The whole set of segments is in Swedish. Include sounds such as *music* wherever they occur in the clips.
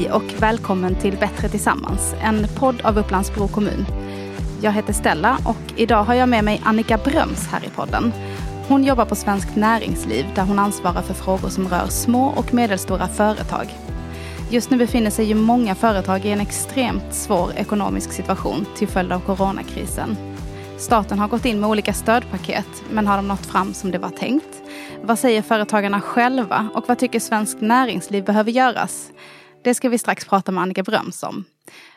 Hej och välkommen till Bättre tillsammans, en podd av Upplands-Bro kommun. Jag heter Stella och idag har jag med mig Annika Bröms här i podden. Hon jobbar på Svenskt Näringsliv där hon ansvarar för frågor som rör små och medelstora företag. Just nu befinner sig ju många företag i en extremt svår ekonomisk situation till följd av coronakrisen. Staten har gått in med olika stödpaket, men har de nått fram som det var tänkt? Vad säger företagarna själva och vad tycker Svenskt Näringsliv behöver göras? Det ska vi strax prata med Annika Bröms om.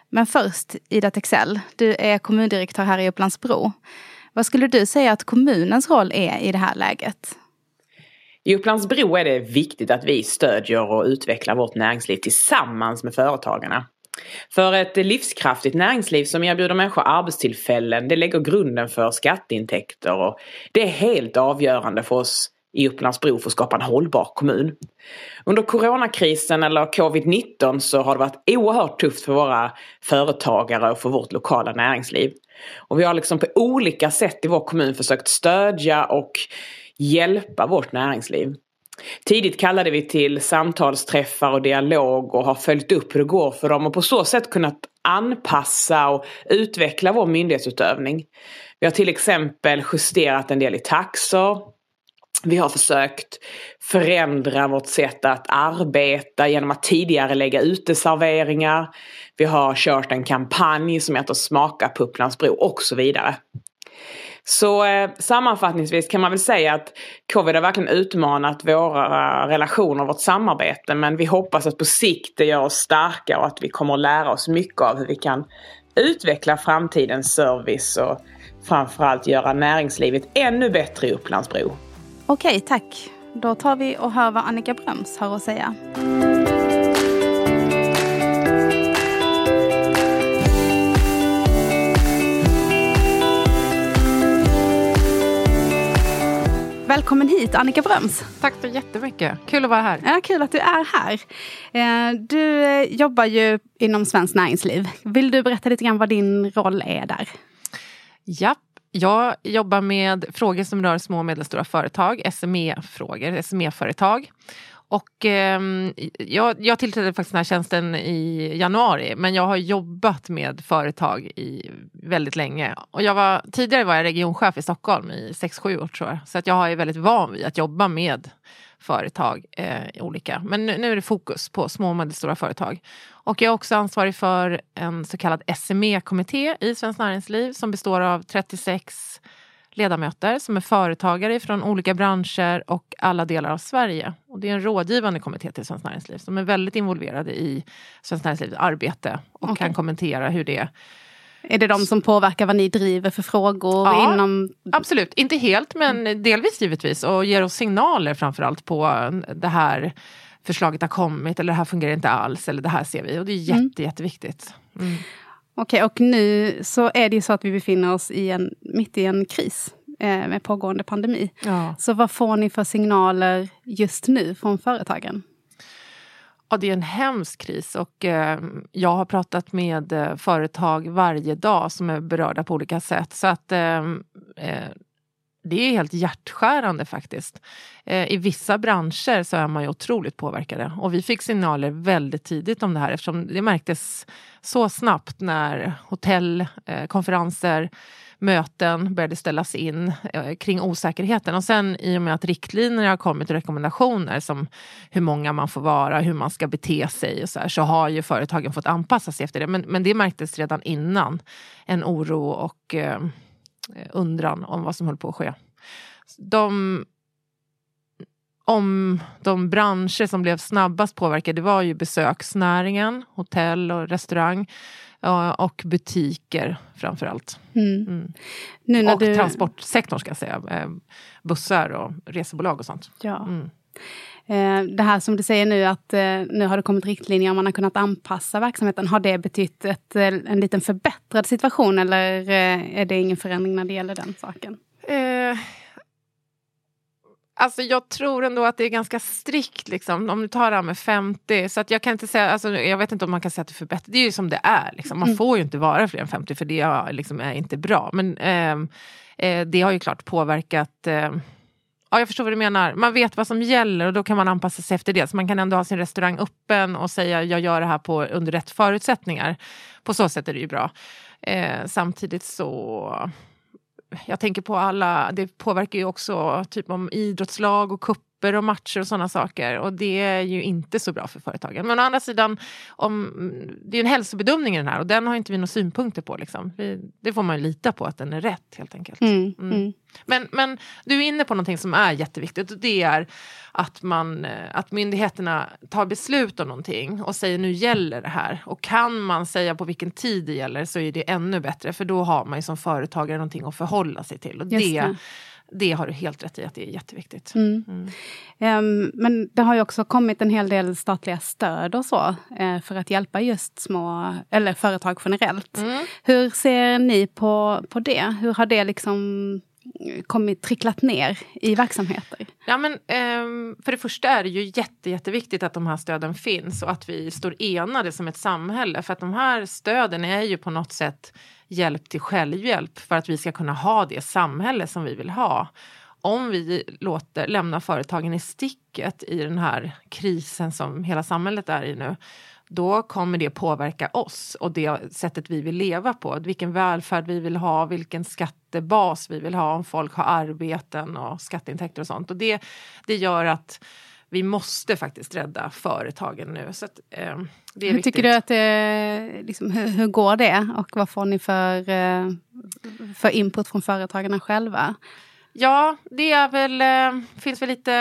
Men först, Ida Texell, du är kommundirektör här i Upplandsbro. Vad skulle du säga att kommunens roll är i det här läget? I Upplandsbro är det viktigt att vi stödjer och utvecklar vårt näringsliv tillsammans med företagarna. För ett livskraftigt näringsliv som erbjuder människor arbetstillfällen, det lägger grunden för skatteintäkter och det är helt avgörande för oss i Upplandsbro för att skapa en hållbar kommun. Under coronakrisen eller covid-19 så har det varit oerhört tufft för våra företagare och för vårt lokala näringsliv. Och vi har liksom på olika sätt i vår kommun försökt stödja och hjälpa vårt näringsliv. Tidigt kallade vi till samtalsträffar och dialog och har följt upp hur det går för dem och på så sätt kunnat anpassa och utveckla vår myndighetsutövning. Vi har till exempel justerat en del i taxor, vi har försökt förändra vårt sätt att arbeta genom att tidigare lägga uteserveringar. Vi har kört en kampanj som heter Smaka på Upplandsbro och så vidare. Så eh, sammanfattningsvis kan man väl säga att covid har verkligen utmanat våra relationer och vårt samarbete men vi hoppas att på sikt det gör oss starka och att vi kommer att lära oss mycket av hur vi kan utveckla framtidens service och framförallt göra näringslivet ännu bättre i Upplandsbro. Okej, tack. Då tar vi och hör vad Annika Bröms har att säga. Välkommen hit Annika Bröms. Tack så jättemycket. Kul att vara här. Ja, kul att du är här. Eh, du eh, jobbar ju inom Svenskt Näringsliv. Vill du berätta lite grann vad din roll är där? Japp. Jag jobbar med frågor som rör små och medelstora företag, SME-frågor, SME-företag. Och eh, jag, jag tillträdde faktiskt den här tjänsten i januari men jag har jobbat med företag i väldigt länge. Och jag var, tidigare var jag regionchef i Stockholm i 6-7 år tror jag. Så att jag är väldigt van vid att jobba med företag eh, olika. Men nu, nu, är det fokus på små och medelstora företag. Och jag är också ansvarig för en så kallad SME-kommitté i Svenskt Näringsliv som består av 36 ledamöter som är företagare från olika branscher och alla delar av Sverige. Och det är en rådgivande kommitté till Svenskt Näringsliv som är väldigt involverade i Svenskt Näringslivs arbete och okay. kan kommentera hur det är det de som påverkar vad ni driver för frågor? Ja, inom... Absolut, inte helt men delvis givetvis och ger oss signaler framförallt på det här förslaget har kommit eller det här fungerar inte alls eller det här ser vi och det är jätte, mm. jätteviktigt. Mm. Okej, och nu så är det ju så att vi befinner oss i en, mitt i en kris eh, med pågående pandemi. Ja. Så vad får ni för signaler just nu från företagen? Ja, det är en hemsk kris och eh, jag har pratat med eh, företag varje dag som är berörda på olika sätt. Så att eh, eh det är helt hjärtskärande faktiskt. Eh, I vissa branscher så är man ju otroligt påverkade och vi fick signaler väldigt tidigt om det här eftersom det märktes så snabbt när hotell, eh, konferenser, möten började ställas in eh, kring osäkerheten. Och sen i och med att riktlinjer har kommit och rekommendationer som hur många man får vara, hur man ska bete sig och så här, så har ju företagen fått anpassa sig efter det. Men, men det märktes redan innan. En oro och eh, undran om vad som höll på att ske. De, om de branscher som blev snabbast påverkade var ju besöksnäringen, hotell och restaurang och butiker framför allt. Mm. Mm. Nu och du... transportsektorn ska jag säga. Eh, bussar och resebolag och sånt. Ja. Mm. Eh, det här som du säger nu att eh, nu har det kommit riktlinjer och man har kunnat anpassa verksamheten. Har det betytt ett, en liten förbättrad situation eller är det ingen förändring när det gäller den saken? Eh, Alltså jag tror ändå att det är ganska strikt liksom, om du tar det här med 50. Så att jag kan inte säga, alltså, jag vet inte om man kan säga att det är förbättrat. Det är ju som det är. Liksom. Man mm. får ju inte vara fler än 50 för det liksom, är inte bra. Men eh, eh, det har ju klart påverkat eh, Ja, jag förstår vad du menar. Man vet vad som gäller och då kan man anpassa sig efter det. Så man kan ändå ha sin restaurang öppen och säga jag gör det här på, under rätt förutsättningar. På så sätt är det ju bra. Eh, samtidigt så jag tänker på alla, det påverkar ju också typ om idrottslag och kupp kupper och matcher och sådana saker. Och det är ju inte så bra för företagen. Men å andra sidan, om, det är en hälsobedömning i den här och den har inte vi några synpunkter på. Liksom. Det får man ju lita på att den är rätt helt enkelt. Mm, mm. Mm. Men, men du är inne på någonting som är jätteviktigt och det är att, man, att myndigheterna tar beslut om någonting och säger nu gäller det här. Och kan man säga på vilken tid det gäller så är det ännu bättre för då har man ju som företagare någonting att förhålla sig till. Och det, det har du helt rätt i att det är jätteviktigt. Mm. Mm. Um, men det har ju också kommit en hel del statliga stöd och så uh, för att hjälpa just små, eller företag generellt. Mm. Hur ser ni på, på det? Hur har det liksom kommit, tricklat ner i verksamheter? Ja, men, um, för det första är det ju jätte, jätteviktigt att de här stöden finns och att vi står enade som ett samhälle. För att de här stöden är ju på något sätt hjälp till självhjälp för att vi ska kunna ha det samhälle som vi vill ha. Om vi låter, lämnar företagen i sticket i den här krisen som hela samhället är i nu då kommer det påverka oss och det sättet vi vill leva på. Vilken välfärd vi vill ha, vilken skattebas vi vill ha om folk har arbeten och skatteintäkter och sånt. Och det, det gör att vi måste faktiskt rädda företagen nu. Så att, eh, det är hur viktigt. tycker du att det, liksom, hur, hur, går det och vad får ni för, eh, för input från företagarna själva? Ja, det är väl, eh, finns väl lite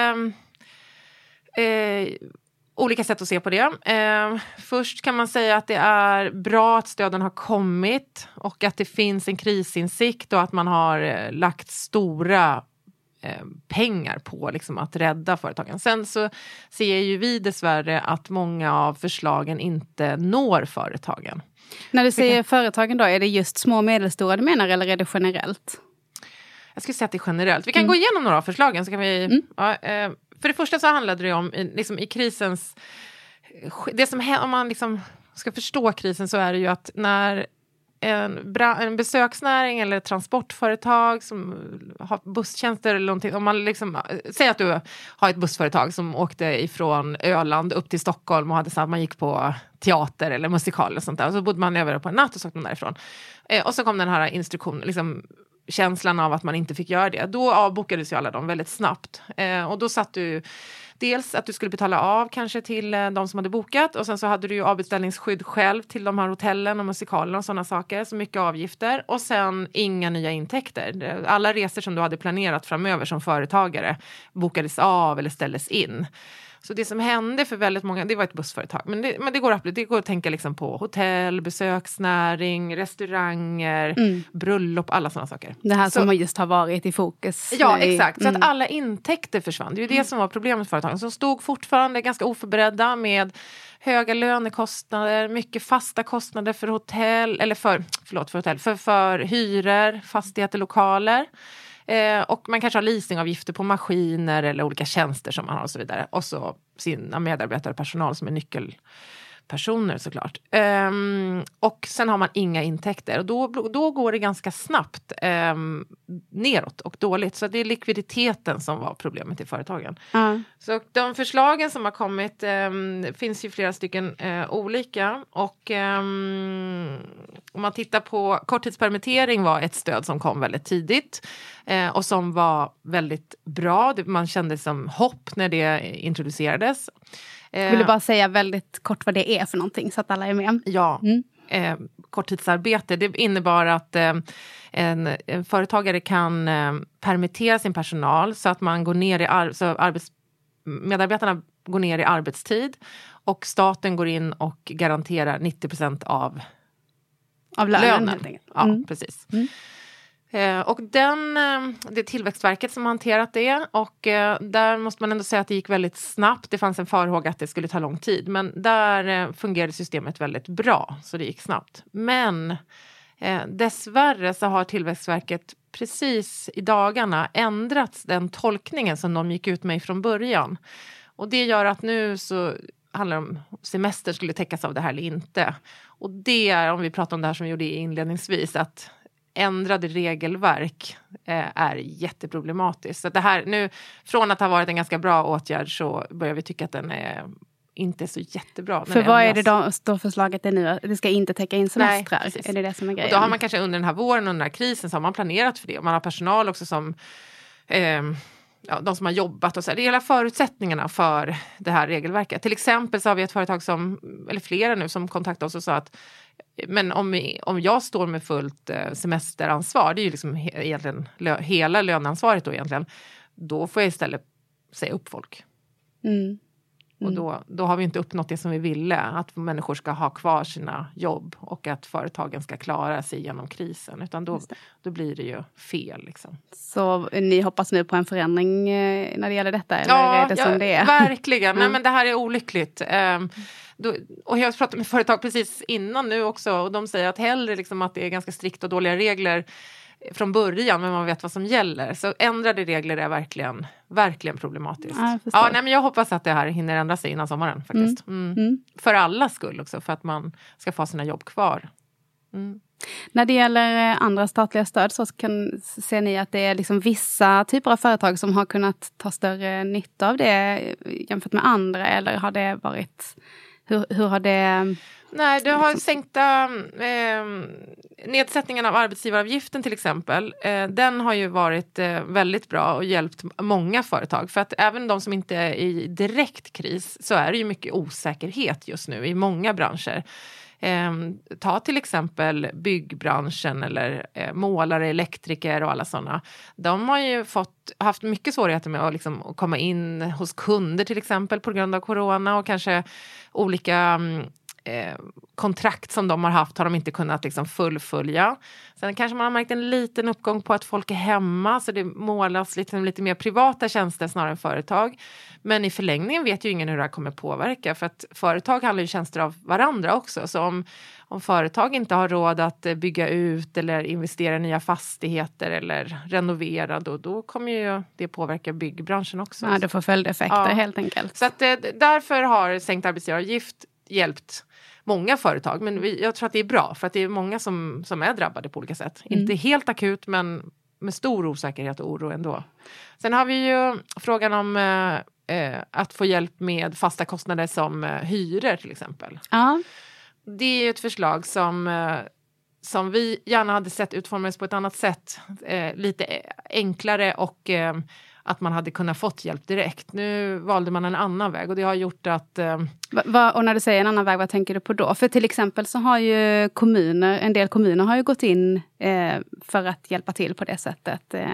eh, olika sätt att se på det. Eh, först kan man säga att det är bra att stöden har kommit och att det finns en krisinsikt och att man har eh, lagt stora Eh, pengar på liksom, att rädda företagen. Sen så ser ju vi dessvärre att många av förslagen inte når företagen. När du säger kan... företagen då, är det just små och medelstora du menar eller är det generellt? Jag skulle säga att det är generellt. Vi kan mm. gå igenom några av förslagen. Så kan vi, mm. ja, eh, för det första så handlade det om liksom, i krisens... Det som, om man liksom ska förstå krisen så är det ju att när en, en besöksnäring eller ett transportföretag som har busstjänster eller någonting. Om man liksom, säg att du har ett bussföretag som åkte ifrån Öland upp till Stockholm och hade så att man gick på teater eller musikal och sånt där. Och så bodde man över på en natt och så åkte man därifrån. Eh, och så kom den här instruktionen, liksom, känslan av att man inte fick göra det. Då avbokades ju alla de väldigt snabbt. Eh, och då satt du dels att du skulle betala av kanske till eh, de som hade bokat och sen så hade du ju avbeställningsskydd själv till de här hotellen och musikalerna och sådana saker. Så mycket avgifter och sen inga nya intäkter. Alla resor som du hade planerat framöver som företagare bokades av eller ställdes in. Så det som hände för väldigt många, det var ett bussföretag. Men det, men det, går, att, det går att tänka liksom på hotell, besöksnäring, restauranger, mm. bröllop, alla sådana saker. Det här så, som just har varit i fokus. Ja, exakt. Mm. Så att mm. alla intäkter försvann. Det är ju det mm. som var problemet för företagen. Som stod fortfarande ganska oförberedda med höga lönekostnader, mycket fasta kostnader för hotell, eller för, förlåt, för hotell, för, för hyror, fastigheter, lokaler. Eh, och man kanske har leasingavgifter på maskiner eller olika tjänster som man har och så vidare. Och så sina medarbetare och personal som är nyckelpersoner såklart. Um, och sen har man inga intäkter och då, då går det ganska snabbt um, neråt och dåligt. Så det är likviditeten som var problemet i företagen. Mm. Så de förslagen som har kommit um, finns ju flera stycken uh, olika och om man tittar på korttidspermittering var ett stöd som kom väldigt tidigt eh, och som var väldigt bra. Man kände som hopp när det introducerades. Eh, Vill du bara säga väldigt kort vad det är för någonting så att alla är med? Ja. Mm. Eh, korttidsarbete, det innebar att eh, en, en, företagare kan eh, permittera sin personal så att man går ner i ar så arbets medarbetarna går ner i arbetstid och staten går in och garanterar 90 procent av av lönen, lönen. Ja, mm. precis. Mm. Eh, och den, eh, det är Tillväxtverket som har hanterat det och eh, där måste man ändå säga att det gick väldigt snabbt. Det fanns en farhåga att det skulle ta lång tid men där eh, fungerade systemet väldigt bra så det gick snabbt. Men eh, dessvärre så har Tillväxtverket precis i dagarna ändrat den tolkningen som de gick ut med från början. Och det gör att nu så handlar om semester skulle täckas av det här eller inte. Och det är, om vi pratar om det här som vi gjorde inledningsvis, att ändrade regelverk eh, är jätteproblematiskt. Så det här, nu, från att ha varit en ganska bra åtgärd så börjar vi tycka att den är inte är så jättebra. För vad är det då, då förslaget är nu? Det ska inte täcka in semestrar? Nej, är det det som är grejen? Och då har man kanske under den här våren, under den här krisen, så har man planerat för det. Och man har personal också som eh, ja, de som har jobbat och så. Det gäller förutsättningarna för det här regelverket. Till exempel så har vi ett företag som, eller flera nu, som kontaktade oss och sa att men om, om jag står med fullt eh, semesteransvar, det är ju liksom he, egentligen lö, hela löneansvaret då egentligen, då får jag istället säga upp folk. Mm. Mm. Och då, då har vi inte uppnått det som vi ville, att människor ska ha kvar sina jobb och att företagen ska klara sig genom krisen. Utan då, då blir det ju fel. Liksom. Så ni hoppas nu på en förändring eh, när det gäller detta? Eller ja, är det som ja, det är? verkligen. Mm. Nej, men det här är olyckligt. Um, då, och jag pratat med företag precis innan nu också och de säger att hellre liksom att det är ganska strikta och dåliga regler från början men man vet vad som gäller. Så ändrade regler är verkligen, verkligen problematiskt. Ja, ja, nej, men jag hoppas att det här hinner ändra sig innan sommaren. faktiskt. Mm. Mm. Mm. För alla skull också, för att man ska få sina jobb kvar. Mm. När det gäller eh, andra statliga stöd så kan, ser ni att det är liksom vissa typer av företag som har kunnat ta större nytta av det jämfört med andra eller har det varit hur, hur har det Nej, det har liksom- sänkta eh, nedsättningen av arbetsgivaravgiften till exempel. Eh, den har ju varit eh, väldigt bra och hjälpt många företag. För att även de som inte är i direkt kris så är det ju mycket osäkerhet just nu i många branscher. Eh, ta till exempel byggbranschen eller eh, målare, elektriker och alla sådana. De har ju fått, haft mycket svårigheter med att, liksom, att komma in hos kunder till exempel på grund av corona och kanske olika mm, eh, kontrakt som de har haft har de inte kunnat liksom fullfölja. Sen kanske man har märkt en liten uppgång på att folk är hemma så det målas lite, lite mer privata tjänster snarare än företag. Men i förlängningen vet ju ingen hur det här kommer påverka för att företag handlar ju tjänster av varandra också. Så om, om företag inte har råd att eh, bygga ut eller investera i nya fastigheter eller renovera då, då kommer ju det påverka byggbranschen också. Ja, det får följdeffekter ja. helt enkelt. Så att, eh, därför har sänkt arbetsgivaravgift hjälpt många företag. Men vi, jag tror att det är bra för att det är många som, som är drabbade på olika sätt. Mm. Inte helt akut men med stor osäkerhet och oro ändå. Sen har vi ju frågan om eh, eh, att få hjälp med fasta kostnader som eh, hyror till exempel. Ja. Det är ett förslag som eh, som vi gärna hade sett utformades på ett annat sätt. Eh, lite enklare och eh, att man hade kunnat fått hjälp direkt. Nu valde man en annan väg och det har gjort att... Eh... Va, va, och när du säger en annan väg, vad tänker du på då? För till exempel så har ju kommuner, en del kommuner har ju gått in eh, för att hjälpa till på det sättet. Eh,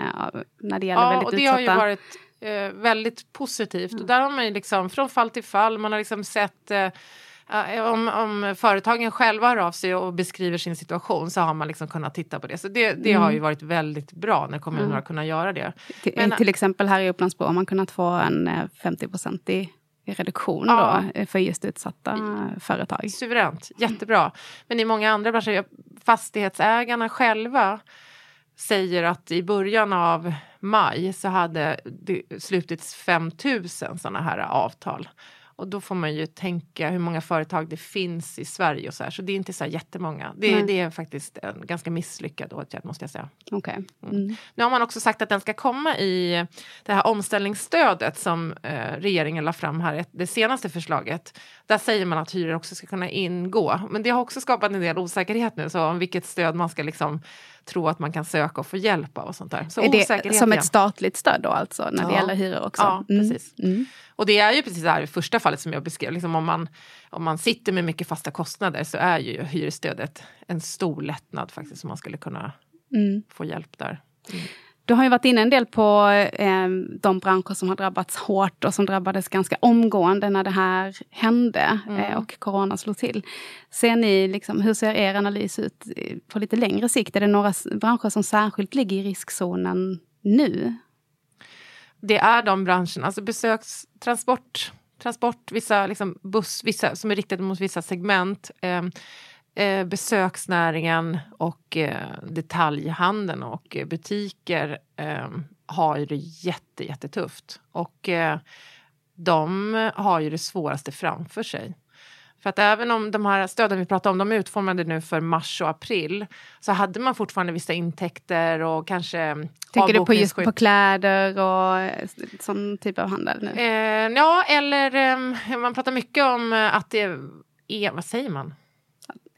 när det gäller ja, väldigt och det utsatta... har ju varit eh, väldigt positivt. Mm. Och där har man ju liksom från fall till fall, man har liksom sett eh, om, om företagen själva hör av sig och beskriver sin situation så har man liksom kunnat titta på det. Så det, det mm. har ju varit väldigt bra när kommunerna mm. har kunnat göra det. Till, Men, till exempel här i Upplandsbro har man kunnat få en 50-procentig eh, reduktion ja. då, eh, för just utsatta mm. företag. Suveränt, jättebra. Men i många andra branscher, fastighetsägarna själva säger att i början av maj så hade det slutits 5000 sådana här avtal. Och då får man ju tänka hur många företag det finns i Sverige och så här. Så det är inte så här jättemånga. Det, mm. det är faktiskt en ganska misslyckad åtgärd måste jag säga. Okay. Mm. Mm. Nu har man också sagt att den ska komma i det här omställningsstödet som eh, regeringen la fram här, det senaste förslaget. Där säger man att hyror också ska kunna ingå. Men det har också skapat en del osäkerhet nu så om vilket stöd man ska liksom tro att man kan söka och få hjälp av och sånt där. Så är det som ett statligt stöd då alltså när ja. det gäller hyror också? Ja, mm. precis. Mm. Och det är ju precis det här första fallet som jag beskrev. Liksom om, man, om man sitter med mycket fasta kostnader så är ju hyresstödet en stor lättnad faktiskt som man skulle kunna mm. få hjälp där. Du har ju varit inne en del på eh, de branscher som har drabbats hårt och som drabbades ganska omgående när det här hände mm. eh, och corona slog till. Ser ni, liksom, hur ser er analys ut på lite längre sikt? Är det några branscher som särskilt ligger i riskzonen nu? Det är de branscherna, alltså besöks, transport, transport vissa liksom buss, vissa som är riktade mot vissa segment. Eh, eh, besöksnäringen och eh, detaljhandeln och butiker eh, har ju det jätte, jättetufft. Och eh, de har ju det svåraste framför sig. För att även om de här stöden vi pratar om, de är utformade nu för mars och april, så hade man fortfarande vissa intäkter och kanske Tänker du på just på kläder och sån typ av handel nu? Eh, ja, eller eh, man pratar mycket om att det är, vad säger man?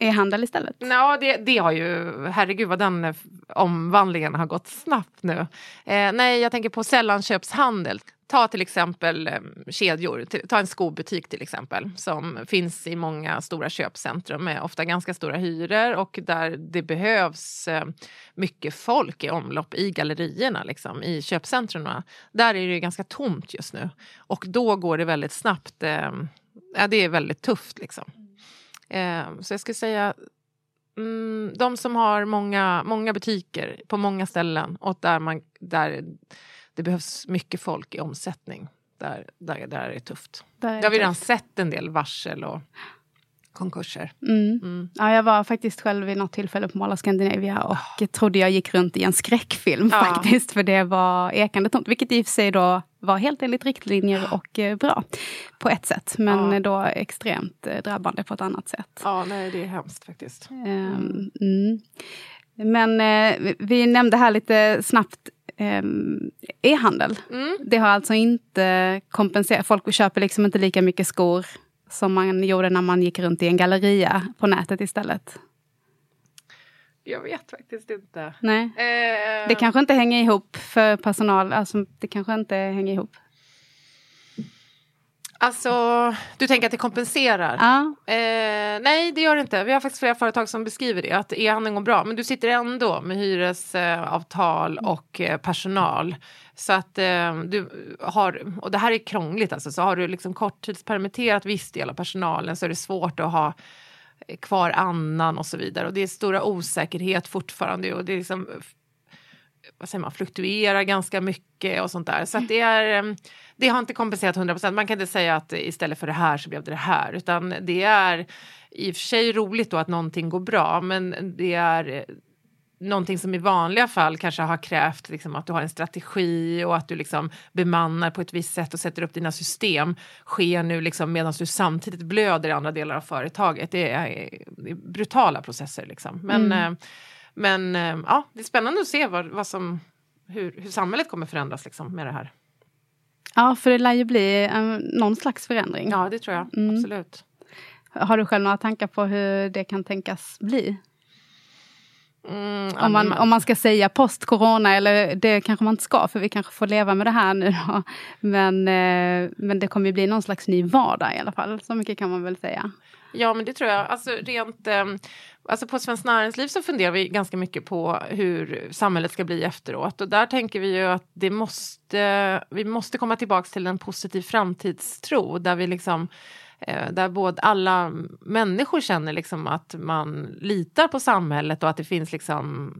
E-handel istället? Ja, det, det har ju, herregud vad den eh, omvandlingen har gått snabbt nu. Eh, nej, jag tänker på sällanköpshandel. Ta till exempel eh, kedjor, ta en skobutik till exempel som finns i många stora köpcentrum med ofta ganska stora hyror och där det behövs eh, mycket folk i omlopp i gallerierna, liksom, i köpcentren. Där är det ganska tomt just nu och då går det väldigt snabbt. Eh, ja, det är väldigt tufft liksom. Eh, så jag skulle säga mm, de som har många, många butiker på många ställen och där, man, där det behövs mycket folk i omsättning. Där, där, där är det tufft. Där, är det har vi redan sett en del varsel och konkurser. Mm. Mm. Ja, jag var faktiskt själv vid något tillfälle på of Scandinavia och oh. trodde jag gick runt i en skräckfilm ja. faktiskt. För det var ekande tomt, vilket i och för sig då var helt enligt riktlinjer och eh, bra på ett sätt. Men ja. då extremt eh, drabbande på ett annat sätt. Ja, nej det är hemskt faktiskt. Um, mm. Men eh, vi nämnde här lite snabbt ehm, e-handel. Mm. Det har alltså inte kompenserat. Folk köper liksom inte lika mycket skor som man gjorde när man gick runt i en galleria på nätet istället. Jag vet faktiskt inte. Nej. Eh... Det kanske inte hänger ihop för personal. Alltså, det kanske inte hänger ihop. Alltså, du tänker att det kompenserar? Ja. Eh, nej, det gör det inte. Vi har faktiskt flera företag som beskriver det, att e-handeln går bra. Men du sitter ändå med hyresavtal och eh, personal. Så att eh, du har, och det här är krångligt alltså, så har du liksom korttidspermitterat viss del av personalen så är det svårt att ha kvar annan och så vidare. Och det är stora osäkerhet fortfarande och det är liksom vad säger man, fluktuerar ganska mycket och sånt där. Så det, är, eh, det har inte kompenserat 100% Man kan inte säga att istället för det här så blev det det här. Utan det är i och för sig roligt då att någonting går bra men det är eh, någonting som i vanliga fall kanske har krävt liksom, att du har en strategi och att du liksom bemannar på ett visst sätt och sätter upp dina system sker nu liksom medan du samtidigt blöder i andra delar av företaget. Det är, det är brutala processer liksom. Men mm. eh, men eh, ja, det är spännande att se vad, vad som, hur, hur samhället kommer förändras liksom, med det här. Ja, för det lär ju bli um, någon slags förändring. Ja, det tror jag. Mm. Absolut. Har du själv några tankar på hur det kan tänkas bli? Mm, om, man, om man ska säga post corona, eller det kanske man inte ska för vi kanske får leva med det här nu då. Men, eh, men det kommer ju bli någon slags ny vardag i alla fall, så mycket kan man väl säga. Ja men det tror jag. Alltså, rent, eh, alltså på Svenskt Näringsliv så funderar vi ganska mycket på hur samhället ska bli efteråt. Och där tänker vi ju att det måste, vi måste komma tillbaka till en positiv framtidstro där vi liksom eh, där både alla människor känner liksom att man litar på samhället och att det finns liksom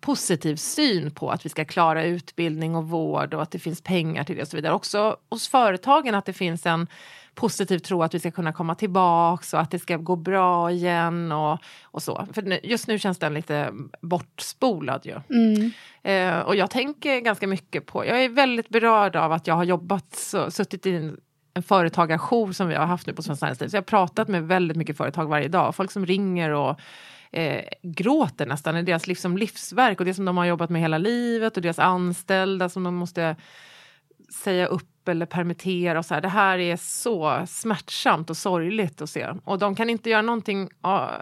positiv syn på att vi ska klara utbildning och vård och att det finns pengar till det och så vidare. Också hos företagen att det finns en positiv tro att vi ska kunna komma tillbaks och att det ska gå bra igen och, och så. För just nu känns den lite bortspolad ju. Mm. Eh, och jag tänker ganska mycket på, jag är väldigt berörd av att jag har jobbat, så, suttit i en, en företagarjour som vi har haft nu på Svenskt Näringsliv. Så jag har pratat med väldigt mycket företag varje dag, folk som ringer och eh, gråter nästan i deras liksom livsverk och det som de har jobbat med hela livet och deras anställda som de måste säga upp eller permittera och så här. Det här är så smärtsamt och sorgligt att se. Och de kan inte göra någonting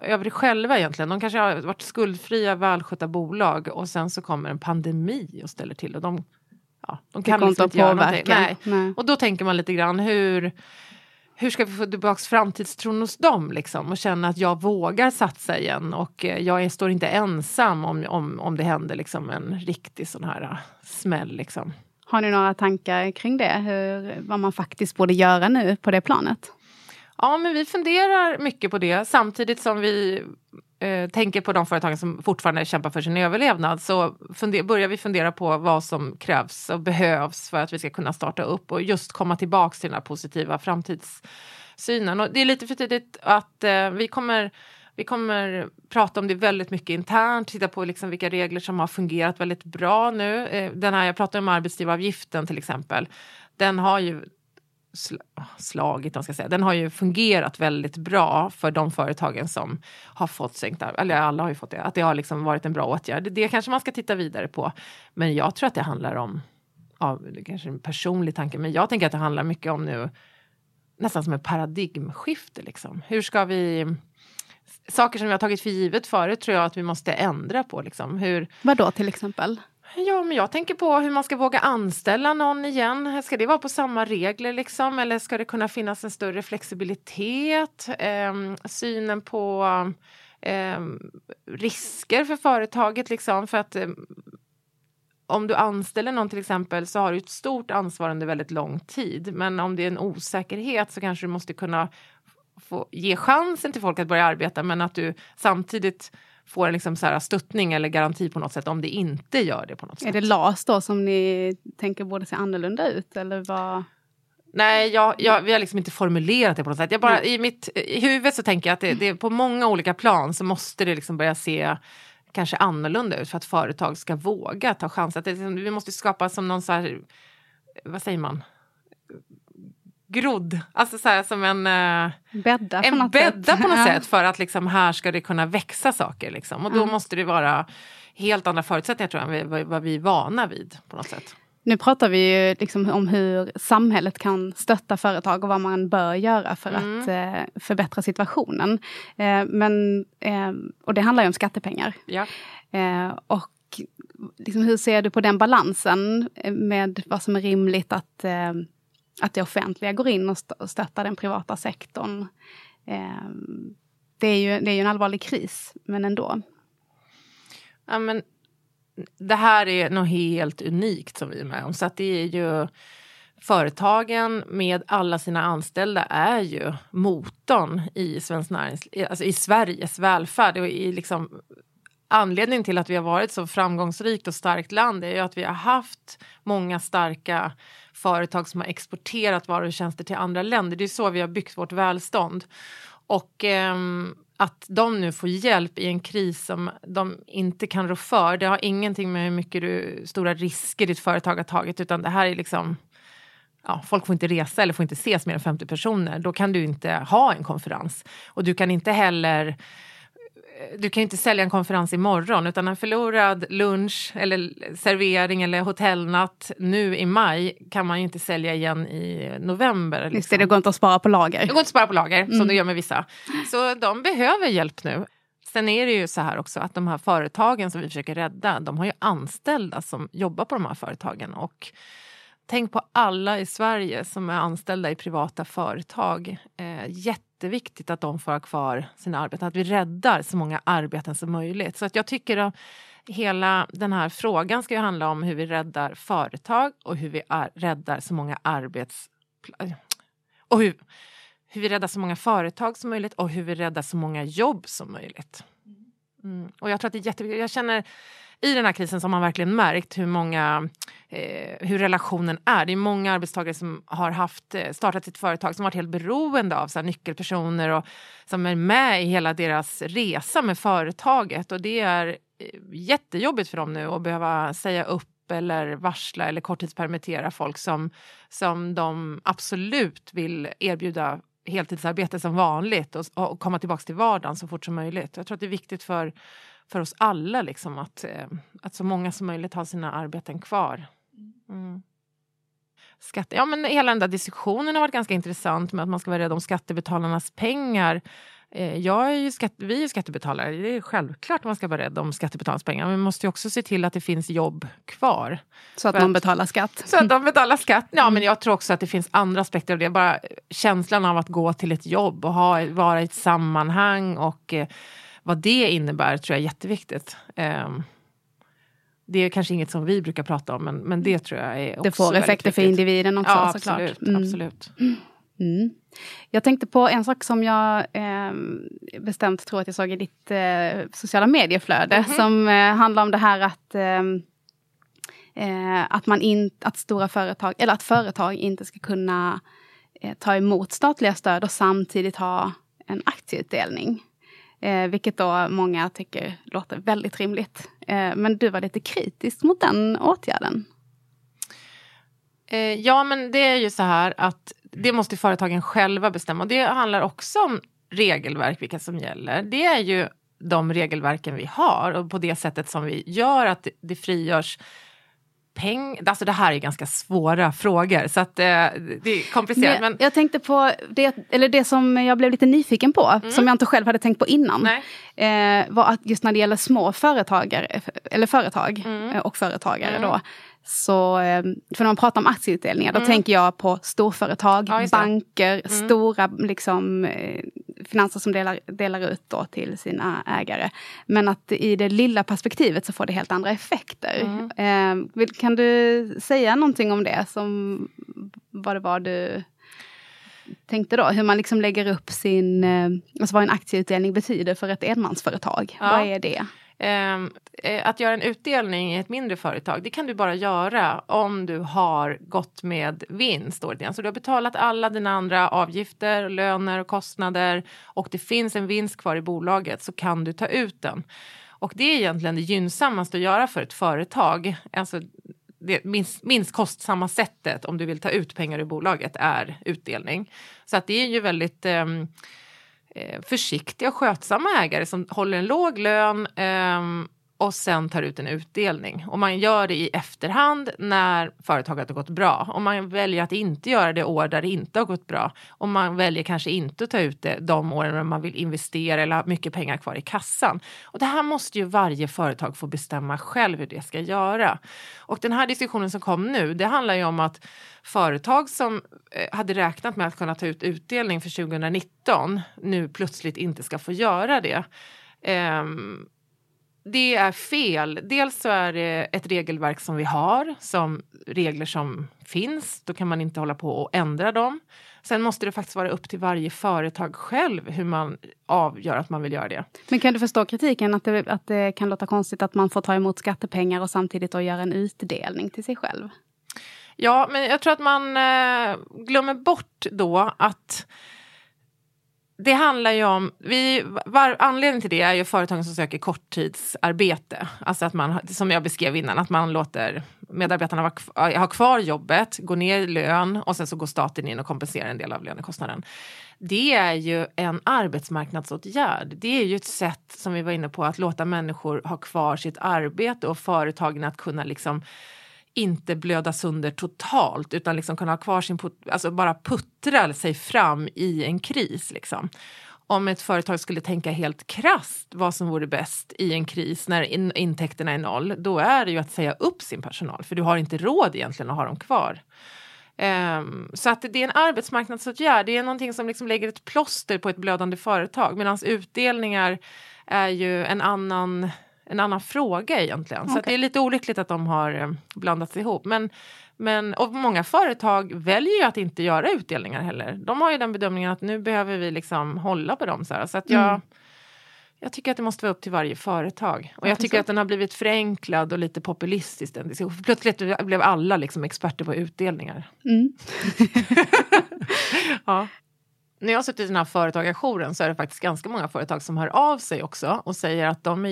över det själva egentligen. De kanske har varit skuldfria, välskötta bolag och sen så kommer en pandemi och ställer till och de, ja, de kan liksom inte göra någonting. Nej. Nej. Och då tänker man lite grann hur hur ska vi få tillbaka framtidstron hos dem liksom, och känna att jag vågar satsa igen och eh, jag är, står inte ensam om, om, om det händer liksom, en riktig sån här uh, smäll. Liksom. Har ni några tankar kring det? Hur, vad man faktiskt borde göra nu på det planet? Ja, men vi funderar mycket på det samtidigt som vi eh, tänker på de företagen som fortfarande kämpar för sin överlevnad så funder, börjar vi fundera på vad som krävs och behövs för att vi ska kunna starta upp och just komma tillbaks till den här positiva framtidssynen. Och det är lite för tidigt att eh, vi kommer vi kommer prata om det väldigt mycket internt, titta på liksom vilka regler som har fungerat väldigt bra nu. Eh, den här, jag pratade om arbetsgivaravgiften till exempel. Den har ju ah, slagit, ska säga. den har ju fungerat väldigt bra för de företagen som har fått sänkt eller alla har ju fått det, att det har liksom varit en bra åtgärd. Det kanske man ska titta vidare på. Men jag tror att det handlar om, ja, det kanske är en personlig tanke, men jag tänker att det handlar mycket om nu nästan som ett paradigmskifte. Liksom. Hur ska vi saker som har tagit för givet förut tror jag att vi måste ändra på. Liksom. Hur, Vad då till exempel? Ja, men jag tänker på hur man ska våga anställa någon igen. Ska det vara på samma regler liksom? Eller ska det kunna finnas en större flexibilitet? Eh, synen på eh, risker för företaget liksom. För att eh, om du anställer någon till exempel så har du ett stort ansvar under väldigt lång tid. Men om det är en osäkerhet så kanske du måste kunna få ge chansen till folk att börja arbeta men att du samtidigt får en liksom så här stöttning eller garanti på något sätt om det inte gör det på något sätt. Är det LAS då som ni tänker borde se annorlunda ut eller vad? Nej, jag, jag, vi har liksom inte formulerat det på något sätt. Jag bara, I mitt i huvudet så tänker jag att det, det, på många olika plan så måste det liksom börja se kanske annorlunda ut för att företag ska våga ta chansen. Liksom, vi måste skapa som någon så här, vad säger man? Grodd, alltså så här, som en, uh, bädda på en något bädda sätt, på något sätt för att liksom, här ska det kunna växa saker. Liksom. Och då mm. måste det vara helt andra förutsättningar tror jag, än vad, vi är vana vid på något sätt. Nu pratar vi ju liksom om hur samhället kan stötta företag och vad man bör göra för mm. att eh, förbättra situationen. Eh, men, eh, och det handlar ju om skattepengar. Ja. Eh, och liksom, hur ser du på den balansen med vad som är rimligt att eh, att det offentliga går in och stöttar den privata sektorn. Ehm, det är ju, det är ju en allvarlig kris, men ändå. Ja, men det här är något helt unikt som vi är med om. Så att det är ju företagen med alla sina anställda är ju motorn i svensk näringsliv, alltså i Sveriges välfärd. Och i liksom, anledningen till att vi har varit så framgångsrikt och starkt land är ju att vi har haft många starka företag som har exporterat varor och tjänster till andra länder. Det är så vi har byggt vårt välstånd. Och eh, att de nu får hjälp i en kris som de inte kan rå för. Det har ingenting med hur mycket du, stora risker ditt företag har tagit utan det här är liksom Ja, folk får inte resa eller får inte ses mer än 50 personer. Då kan du inte ha en konferens. Och du kan inte heller du kan ju inte sälja en konferens imorgon utan en förlorad lunch eller servering eller hotellnatt nu i maj kan man ju inte sälja igen i november. Liksom. Just det, det går inte att spara på lager. Det går inte att spara på lager mm. som det gör med vissa. Så de behöver hjälp nu. Sen är det ju så här också att de här företagen som vi försöker rädda, de har ju anställda som jobbar på de här företagen. Och tänk på alla i Sverige som är anställda i privata företag. Eh, jätteviktigt att de får ha kvar sina arbeten, att vi räddar så många arbeten som möjligt. Så att jag tycker att hela den här frågan ska ju handla om hur vi räddar företag och hur vi räddar så många arbets... Och hur, hur vi räddar så många företag som möjligt och hur vi räddar så många jobb som möjligt. Mm. Och jag tror att det är jätteviktigt. Jag känner i den här krisen så har man verkligen märkt hur många eh, hur relationen är. Det är många arbetstagare som har haft, eh, startat sitt företag som varit helt beroende av så här, nyckelpersoner och som är med i hela deras resa med företaget. Och det är eh, jättejobbigt för dem nu att behöva säga upp eller varsla eller korttidspermittera folk som, som de absolut vill erbjuda heltidsarbete som vanligt och, och komma tillbaka till vardagen så fort som möjligt. Jag tror att det är viktigt för, för oss alla liksom, att, eh, att så många som möjligt har sina arbeten kvar. Mm. Skatt, ja, men hela den där diskussionen har varit ganska intressant med att man ska vara rädd om skattebetalarnas pengar. Eh, jag är ju skatt, vi är skattebetalare. Det är självklart att man ska vara rädd om skattebetalarnas pengar. Men vi måste också se till att det finns jobb kvar. Så att de betalar skatt? Så att de betalar skatt. Ja, mm. men jag tror också att det finns andra aspekter av det. Bara känslan av att gå till ett jobb och ha, vara i ett sammanhang och eh, vad det innebär tror jag är jätteviktigt. Um, det är kanske inget som vi brukar prata om men, men det tror jag är också Det får effekter för individen också ja, såklart. Absolut, mm. absolut. Mm. Jag tänkte på en sak som jag eh, bestämt tror att jag såg i ditt eh, sociala medieflöde mm -hmm. som eh, handlar om det här att ehm, eh, att, man in, att stora företag, eller att företag inte ska kunna eh, ta emot statliga stöd och samtidigt ha en aktieutdelning. Eh, vilket då många tycker låter väldigt rimligt. Eh, men du var lite kritisk mot den åtgärden. Eh, ja, men det är ju så här att det måste företagen själva bestämma. Och det handlar också om regelverk, vilka som gäller. Det är ju de regelverken vi har och på det sättet som vi gör att det frigörs peng... Alltså det här är ganska svåra frågor så att eh, det är komplicerat. Men, Jag tänkte på det, eller det som jag blev lite nyfiken på, Mm. som jag inte själv hade tänkt på innan. Eh, var att just när det gäller små företagare, eller företag Mm. eh, och företagare då. Så, eh, för när man pratar om aktieutdelningar, då tänker jag på storföretag, Mm. Ja, banker, stora liksom, eh, finanser som delar, delar ut då till sina ägare. Men att i det lilla perspektivet så får det helt andra effekter. Mm. Eh, kan du säga någonting om det? Som, vad det var du tänkte då? Hur man liksom lägger upp sin... Eh, alltså vad en aktieutdelning betyder för ett enmansföretag. Ja. Vad är det? Ehm, eh, att göra en utdelning i ett mindre företag, det kan du bara göra om du har gått med vinst. Så alltså, du har betalat alla dina andra avgifter, löner och kostnader och det finns en vinst kvar i bolaget så kan du ta ut den. Och det är egentligen det gynnsammaste att göra för ett företag. Alltså det minst, minst kostsamma sättet om du vill ta ut pengar ur bolaget är utdelning. Så att det är ju väldigt eh, Eh, försiktiga och skötsamma ägare som håller en låg lön ehm, och sen tar ut en utdelning. Och man gör det i efterhand när företaget har gått bra. Och man väljer att inte göra det år där det inte har gått bra. Och man väljer kanske inte att ta ut det de åren när man vill investera eller ha mycket pengar kvar i kassan. Och det här måste ju varje företag få bestämma själv hur det ska göra. Och den här diskussionen som kom nu, det handlar ju om att företag som eh, hade räknat med att kunna ta ut utdelning för 2019 nu plötsligt inte ska få göra det. Um, det är fel. Dels så är det ett regelverk som vi har, som regler som finns. Då kan man inte hålla på och ändra dem. Sen måste det faktiskt vara upp till varje företag själv hur man avgör att man vill göra det. Men kan du förstå kritiken att det, att det kan låta konstigt att man får ta emot skattepengar och samtidigt då göra en utdelning till sig själv? Ja, men jag tror att man eh, glömmer bort då att det handlar ju om, vi, var, anledningen till det är ju företagen som söker korttidsarbete. Alltså att man, som jag beskrev innan, att man låter medarbetarna ha kvar jobbet, gå ner i lön och sen så går staten in och kompenserar en del av lönekostnaden. Det är ju en arbetsmarknadsåtgärd. Det är ju ett sätt som vi var inne på att låta människor ha kvar sitt arbete och företagen att kunna liksom inte blöda sönder totalt utan liksom kunna ha kvar sin, put- alltså bara puttra sig fram i en kris. Liksom. Om ett företag skulle tänka helt krasst vad som vore bäst i en kris när in, intäkterna är noll, då är det ju att säga upp sin personal för du har inte råd egentligen att ha dem kvar. Um, så att det är en arbetsmarknadsåtgärd, det är någonting som liksom lägger ett plåster på ett blödande företag medan utdelningar är ju en annan en annan fråga egentligen. Så att Okej. det är lite olyckligt att de har eh, blandats ihop. Men, men, och många företag väljer ju att inte göra utdelningar heller. De har ju den bedömningen att nu behöver vi liksom hålla på dem. Så, här. så att jag, Mm. jag tycker att det måste vara upp till varje företag. Och Ja, jag tycker så. att den har blivit förenklad och lite populistisk. Den Plötsligt blev alla liksom experter på utdelningar. Mm. *laughs* *laughs* Ja. När jag har suttit i den här företagarjouren så är det faktiskt ganska många företag som hör av sig också och säger att de är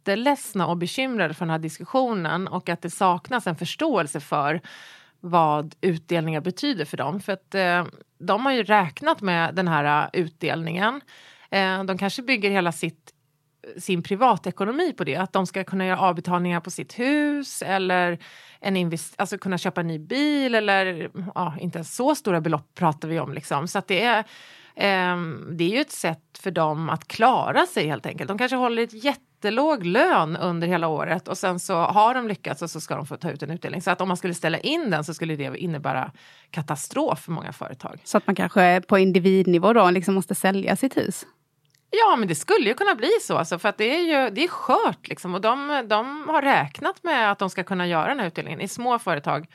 jätteledsna och bekymrade för den här diskussionen och att det saknas en förståelse för vad utdelningar betyder för dem. För att eh, de har ju räknat med den här eh, utdelningen. Eh, de kanske bygger hela sitt sin privatekonomi på det. Att de ska kunna göra avbetalningar på sitt hus eller en invest- alltså kunna köpa en ny bil eller ja, inte ens så stora belopp pratar vi om. Liksom. Så att det är, ehm, det är ju ett sätt för dem att klara sig helt enkelt. De kanske håller ett jättelåg lön under hela året och sen så har de lyckats och så ska de få ta ut en utdelning. Så att om man skulle ställa in den så skulle det innebära katastrof för många företag. Så att man kanske på individnivå då liksom måste sälja sitt hus? Ja, men det skulle ju kunna bli så, alltså, för att det är ju det är skört. Liksom, och de, de har räknat med att de ska kunna göra den här utdelningen i små företag.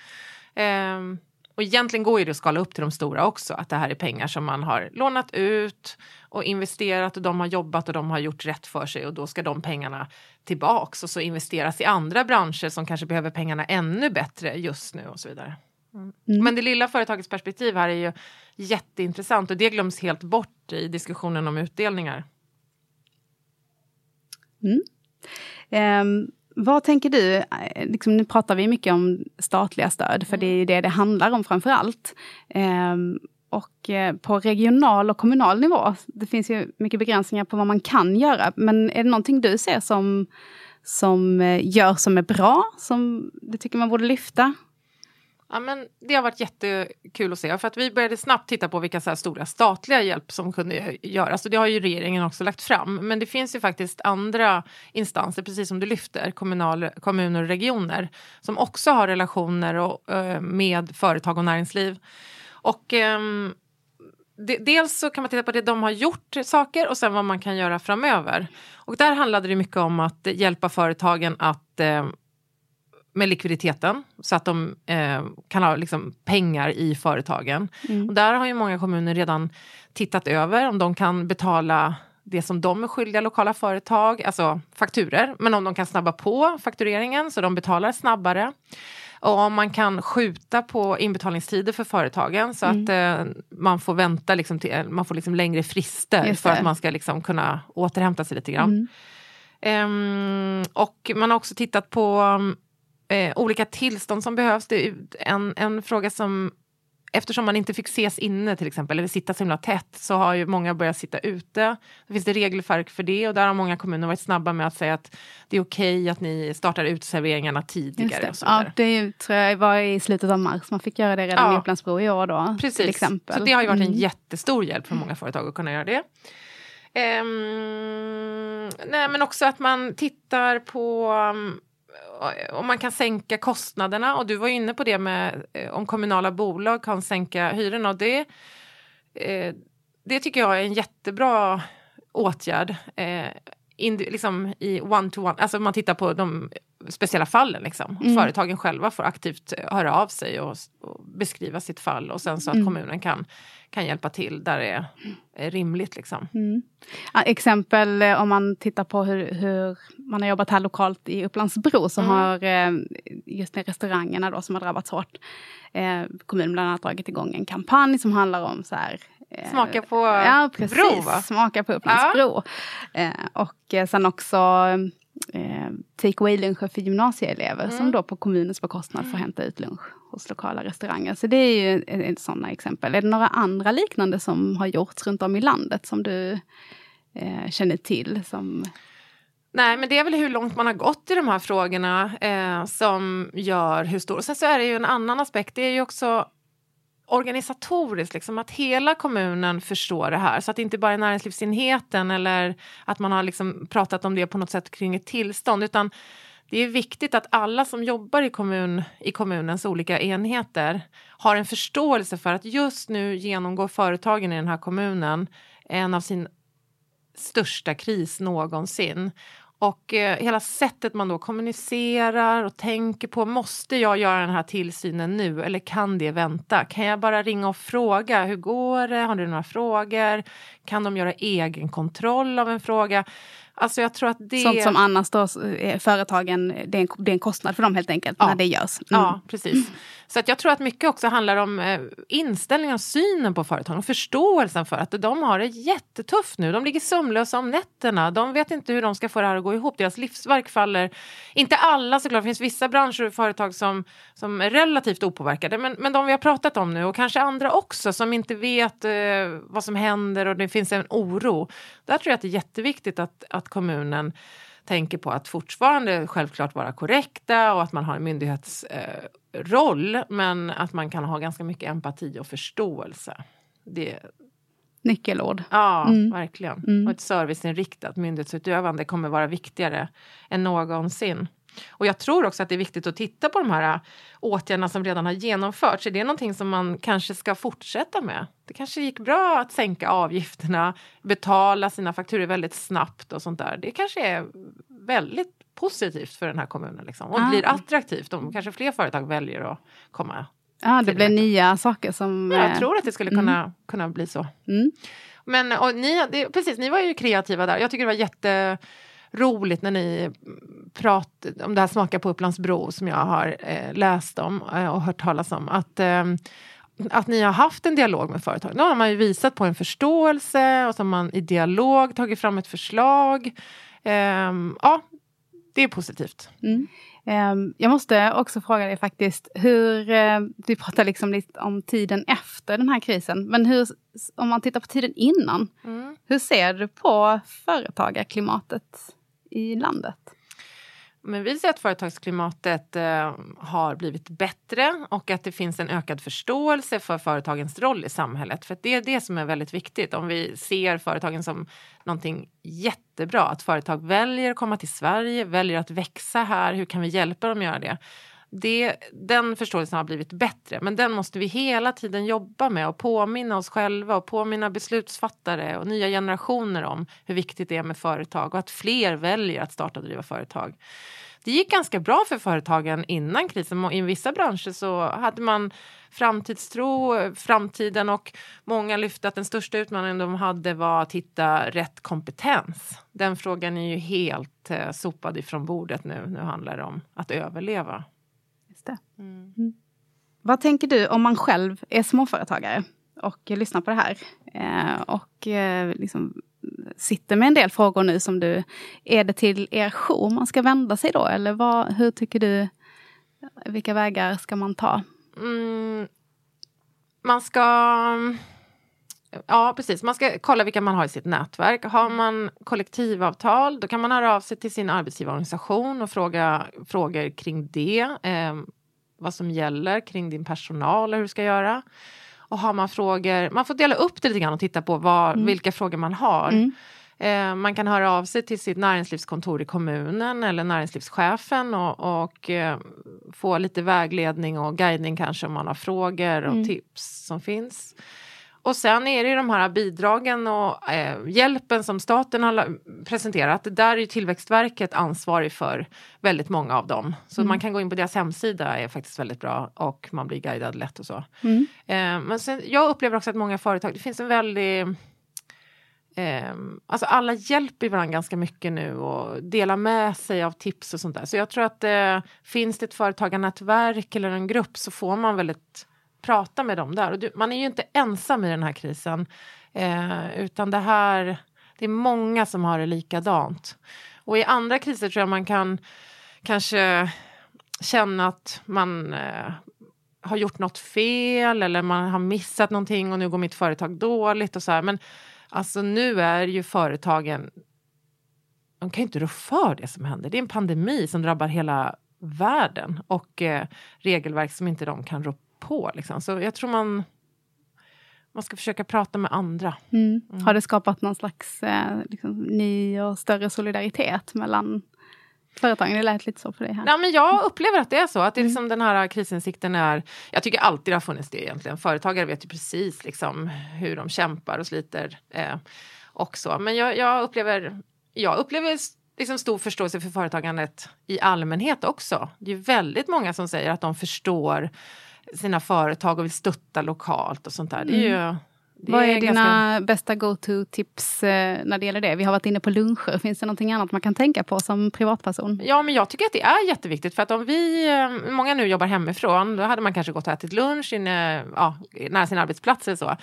Ehm, och egentligen går ju det att skala upp till de stora också, att det här är pengar som man har lånat ut och investerat och de har jobbat och de har gjort rätt för sig och då ska de pengarna tillbaks och så investeras i andra branscher som kanske behöver pengarna ännu bättre just nu och så vidare. Mm. Men det lilla företagets perspektiv här är ju jätteintressant och det glöms helt bort i diskussionen om utdelningar. Ehm, vad tänker du, eh, liksom, nu pratar vi mycket om statliga stöd, för det är ju det det handlar om framför allt. Ehm, och eh, på regional och kommunal nivå, det finns ju mycket begränsningar på vad man kan göra. Men är det någonting du ser som, som eh, gör som är bra, som du tycker man borde lyfta? Ja, men det har varit jättekul att se för att vi började snabbt titta på vilka så här stora statliga hjälp som kunde göras och det har ju regeringen också lagt fram. Men det finns ju faktiskt andra instanser, precis som du lyfter, kommunal, kommuner och regioner som också har relationer och, eh, med företag och näringsliv. Och ehm, de, dels så kan man titta på det de har gjort saker och sen vad man kan göra framöver. Och där handlade det mycket om att hjälpa företagen att eh, med likviditeten så att de eh, kan ha liksom, pengar i företagen. Mm. Och där har ju många kommuner redan tittat över om de kan betala det som de är skyldiga lokala företag, alltså fakturer, men om de kan snabba på faktureringen så de betalar snabbare. Och om man kan skjuta på inbetalningstider för företagen så mm. att eh, man får vänta liksom till, man får liksom längre frister för att man ska liksom kunna återhämta sig lite grann. Mm. Um, och man har också tittat på eh, olika tillstånd som behövs. Det är en, en fråga som Eftersom man inte fick ses inne till exempel, eller sitta så himla tätt, så har ju många börjat sitta ute. Det finns det regelverk för det och där har många kommuner varit snabba med att säga att det är okej okay att ni startar uteserveringarna tidigare. Det. Ja, det tror jag var i slutet av mars, man fick göra det redan ja. i Upplandsbro i år då. Precis, till exempel. så det har ju varit en mm. jättestor hjälp för många företag att kunna göra det. Um, nej, men också att man tittar på um, om man kan sänka kostnaderna och du var inne på det med eh, om kommunala bolag kan sänka hyrorna och det, eh, det tycker jag är en jättebra åtgärd. Eh, in, liksom i one-to-one, alltså man tittar på de speciella fallen. Liksom. Mm. Företagen själva får aktivt höra av sig och, och, beskriva sitt fall och sen så att mm. kommunen kan, kan hjälpa till där det är, rimligt. Liksom. Mm. Ja, exempel eh, om man tittar på hur, hur, man har jobbat här lokalt i Upplandsbro så mm. har eh, just med restaurangerna då som har drabbats hårt eh, kommunen bland annat dragit igång en kampanj som handlar om så här Smaka på ja, precis, bro va? Smaka på Upplandsbro. Ja. Eh, och sen också eh, Take Away luncher för gymnasieelever mm. som då på kommunens bekostnad får hämta ut lunch hos lokala restauranger. Så det är ju ett sådana exempel. Är det några andra liknande som har gjorts runt om i landet som du eh, känner till? Som... Nej, men det är väl hur långt man har gått i de här frågorna eh, som gör hur stor... Sen så är det ju en annan aspekt, det är ju också organisatoriskt, liksom, att hela kommunen förstår det här så att det inte bara är näringslivsenheten eller att man har liksom pratat om det på något sätt kring ett tillstånd utan det är viktigt att alla som jobbar i, kommun, i kommunens olika enheter har en förståelse för att just nu genomgår företagen i den här kommunen en av sin största kris någonsin. Och eh, hela sättet man då kommunicerar och tänker på, måste jag göra den här tillsynen nu eller kan det vänta? Kan jag bara ringa och fråga, hur går det? Har du några frågor? Kan de göra egen kontroll av en fråga? Alltså jag tror att det... Sånt som annars då eh, företagen, det är, en, det är en kostnad för dem helt enkelt ja. när det görs. Mm. Ja, precis. Så att jag tror att mycket också handlar om eh, inställningen och synen på företagen och förståelsen för att de har det jättetufft nu. De ligger sömnlösa om nätterna. De vet inte hur de ska få det här att gå ihop. Deras livsverk faller. Inte alla såklart, det finns vissa branscher och företag som, som är relativt opåverkade. Men, men de vi har pratat om nu och kanske andra också som inte vet eh, vad som händer och det finns en oro. Där tror jag att det är jätteviktigt att, att kommunen tänker på att fortfarande självklart vara korrekta och att man har en myndighetsroll eh, men att man kan ha ganska mycket empati och förståelse. Det, Nyckelord. Ja, mm. verkligen. Mm. Och ett serviceinriktat myndighetsutövande kommer vara viktigare än någonsin. Och jag tror också att det är viktigt att titta på de här äh, åtgärderna som redan har genomförts. Är det någonting som man kanske ska fortsätta med? Det kanske gick bra att sänka avgifterna, betala sina fakturor väldigt snabbt och sånt där. Det kanske är väldigt positivt för den här kommunen liksom. och ah. blir attraktivt om kanske fler företag väljer att komma Ja, det blir nya saker som... Ja, jag tror att det skulle kunna, mm. kunna bli så. Mm. Men och ni, det, precis, ni var ju kreativa där. Jag tycker det var jätte roligt när ni pratade om det här Smaka på Upplandsbro som jag har eh, läst om eh, och hört talas om. Att, eh, att ni har haft en dialog med företag. Då har man ju visat på en förståelse och så har man i dialog tagit fram ett förslag. Ehm, ja, det är positivt. Mm. Ehm, jag måste också fråga dig faktiskt, hur, eh, vi pratar liksom lite om tiden efter den här krisen, men hur, om man tittar på tiden innan, mm. hur ser du på företagarklimatet i landet? Men vi ser att företagsklimatet eh, har blivit bättre och att det finns en ökad förståelse för företagens roll i samhället. För det är det som är väldigt viktigt. Om vi ser företagen som någonting jättebra, att företag väljer att komma till Sverige, väljer att växa här, hur kan vi hjälpa dem att göra det? Det, den förståelsen har blivit bättre, men den måste vi hela tiden jobba med och påminna oss själva och påminna beslutsfattare och nya generationer om hur viktigt det är med företag och att fler väljer att starta och driva företag. Det gick ganska bra för företagen innan krisen. I vissa branscher så hade man framtidstro, framtiden och många lyfte att den största utmaningen de hade var att hitta rätt kompetens. Den frågan är ju helt eh, sopad ifrån bordet nu. Nu handlar det om att överleva det. Mm. Mm. Vad tänker du om man själv är småföretagare och lyssnar på det här eh, och eh, liksom sitter med en del frågor nu som du... Är det till er jour man ska vända sig då? Eller vad, hur tycker du? Vilka vägar ska man ta? Mm, man ska Ja, precis. Man ska kolla vilka man har i sitt nätverk. Har man kollektivavtal, då kan man höra av sig till sin arbetsgivarorganisation och fråga frågor kring det. Eh, vad som gäller kring din personal och hur du ska göra. Och har man frågor, man får dela upp det lite grann och titta på vad, mm. vilka frågor man har. Mm. Eh, man kan höra av sig till sitt näringslivskontor i kommunen eller näringslivschefen och, och eh, få lite vägledning och guidning kanske om man har frågor och mm. tips som finns. Och sen är det ju de här bidragen och eh, hjälpen som staten har presenterat. Där är Tillväxtverket ansvarig för väldigt många av dem. Så mm. man kan gå in på deras hemsida är faktiskt väldigt bra och man blir guidad lätt och så. Mm. Eh, men sen, jag upplever också att många företag, det finns en väldig Eh, alltså alla hjälper varandra ganska mycket nu och delar med sig av tips och sånt där. Så jag tror att eh, finns det ett företagarnätverk eller en grupp så får man väldigt prata med dem där. Och du, man är ju inte ensam i den här krisen. Eh, utan det här, det är många som har det likadant. Och i andra kriser tror jag man kan kanske känna att man eh, har gjort något fel eller man har missat någonting och nu går mitt företag dåligt och så här. Men alltså nu är ju företagen de kan ju inte rå för det som händer. Det är en pandemi som drabbar hela världen och eh, regelverk som inte de kan rå på. Liksom. Så jag tror man, man ska försöka prata med andra. Mm. Mm. Har det skapat någon slags eh, liksom, ny och större solidaritet mellan företagen? Det lät lite så för dig här. Ja, men jag upplever att det är så. Att det är mm. liksom den här krisinsikten är... Jag tycker alltid det har funnits det egentligen. Företagare vet ju precis liksom hur de kämpar och sliter. Eh, och Men jag, jag, upplever, jag upplever liksom stor förståelse för företagandet i allmänhet också. Det är väldigt många som säger att de förstår sina företag och vill stötta lokalt och sånt där. Det är ju, mm. det Vad är, är dina ganska... bästa go-to-tips eh, när det gäller det? Vi har varit inne på luncher. Finns det någonting annat man kan tänka på som privatperson? Ja, men jag tycker att det är jätteviktigt. För att om vi, eh, många nu jobbar hemifrån, då hade man kanske gått och ätit lunch inne, ja, nära sin arbetsplats eller så.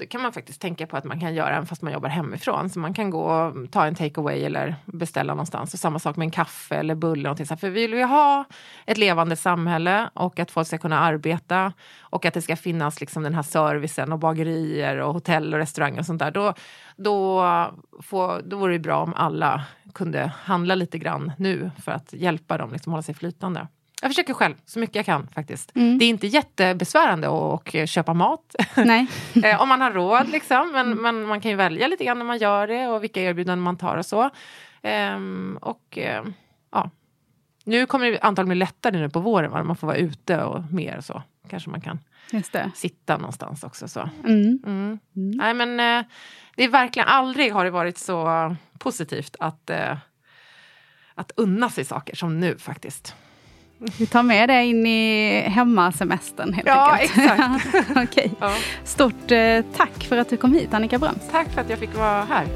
Det kan man faktiskt tänka på att man kan göra även fast man jobbar hemifrån. Så man kan gå och ta en takeaway eller beställa någonstans. Och samma sak med en kaffe eller bulle. Någonting. För vill vi ha ett levande samhälle och att folk ska kunna arbeta och att det ska finnas liksom den här servicen och bagerier och hotell och restauranger och sånt där. Då, då, får, då vore det bra om alla kunde handla lite grann nu för att hjälpa dem liksom hålla sig flytande. Jag försöker själv så mycket jag kan faktiskt. Mm. Det är inte jättebesvärande att köpa mat. *laughs* Nej. *laughs* Eh, om man har råd liksom. Men, men, man kan ju välja lite grann när man gör det och vilka erbjudanden man tar och så. Um, och uh, ja. Nu kommer det antagligen bli lättare nu på våren. Va? Man får vara ute och mer och så. Kanske man kan sitta någonstans också. Så. Mm. mm. Mm. Nej men uh, det är verkligen aldrig har det varit så positivt att, uh, att unna sig saker som nu faktiskt. Vi tar med det in i hemmasemestern helt ja, enkelt. Exakt. *laughs* okay. Ja. Stort eh, tack för att du kom hit Annika Bröms. Tack för att jag fick vara här.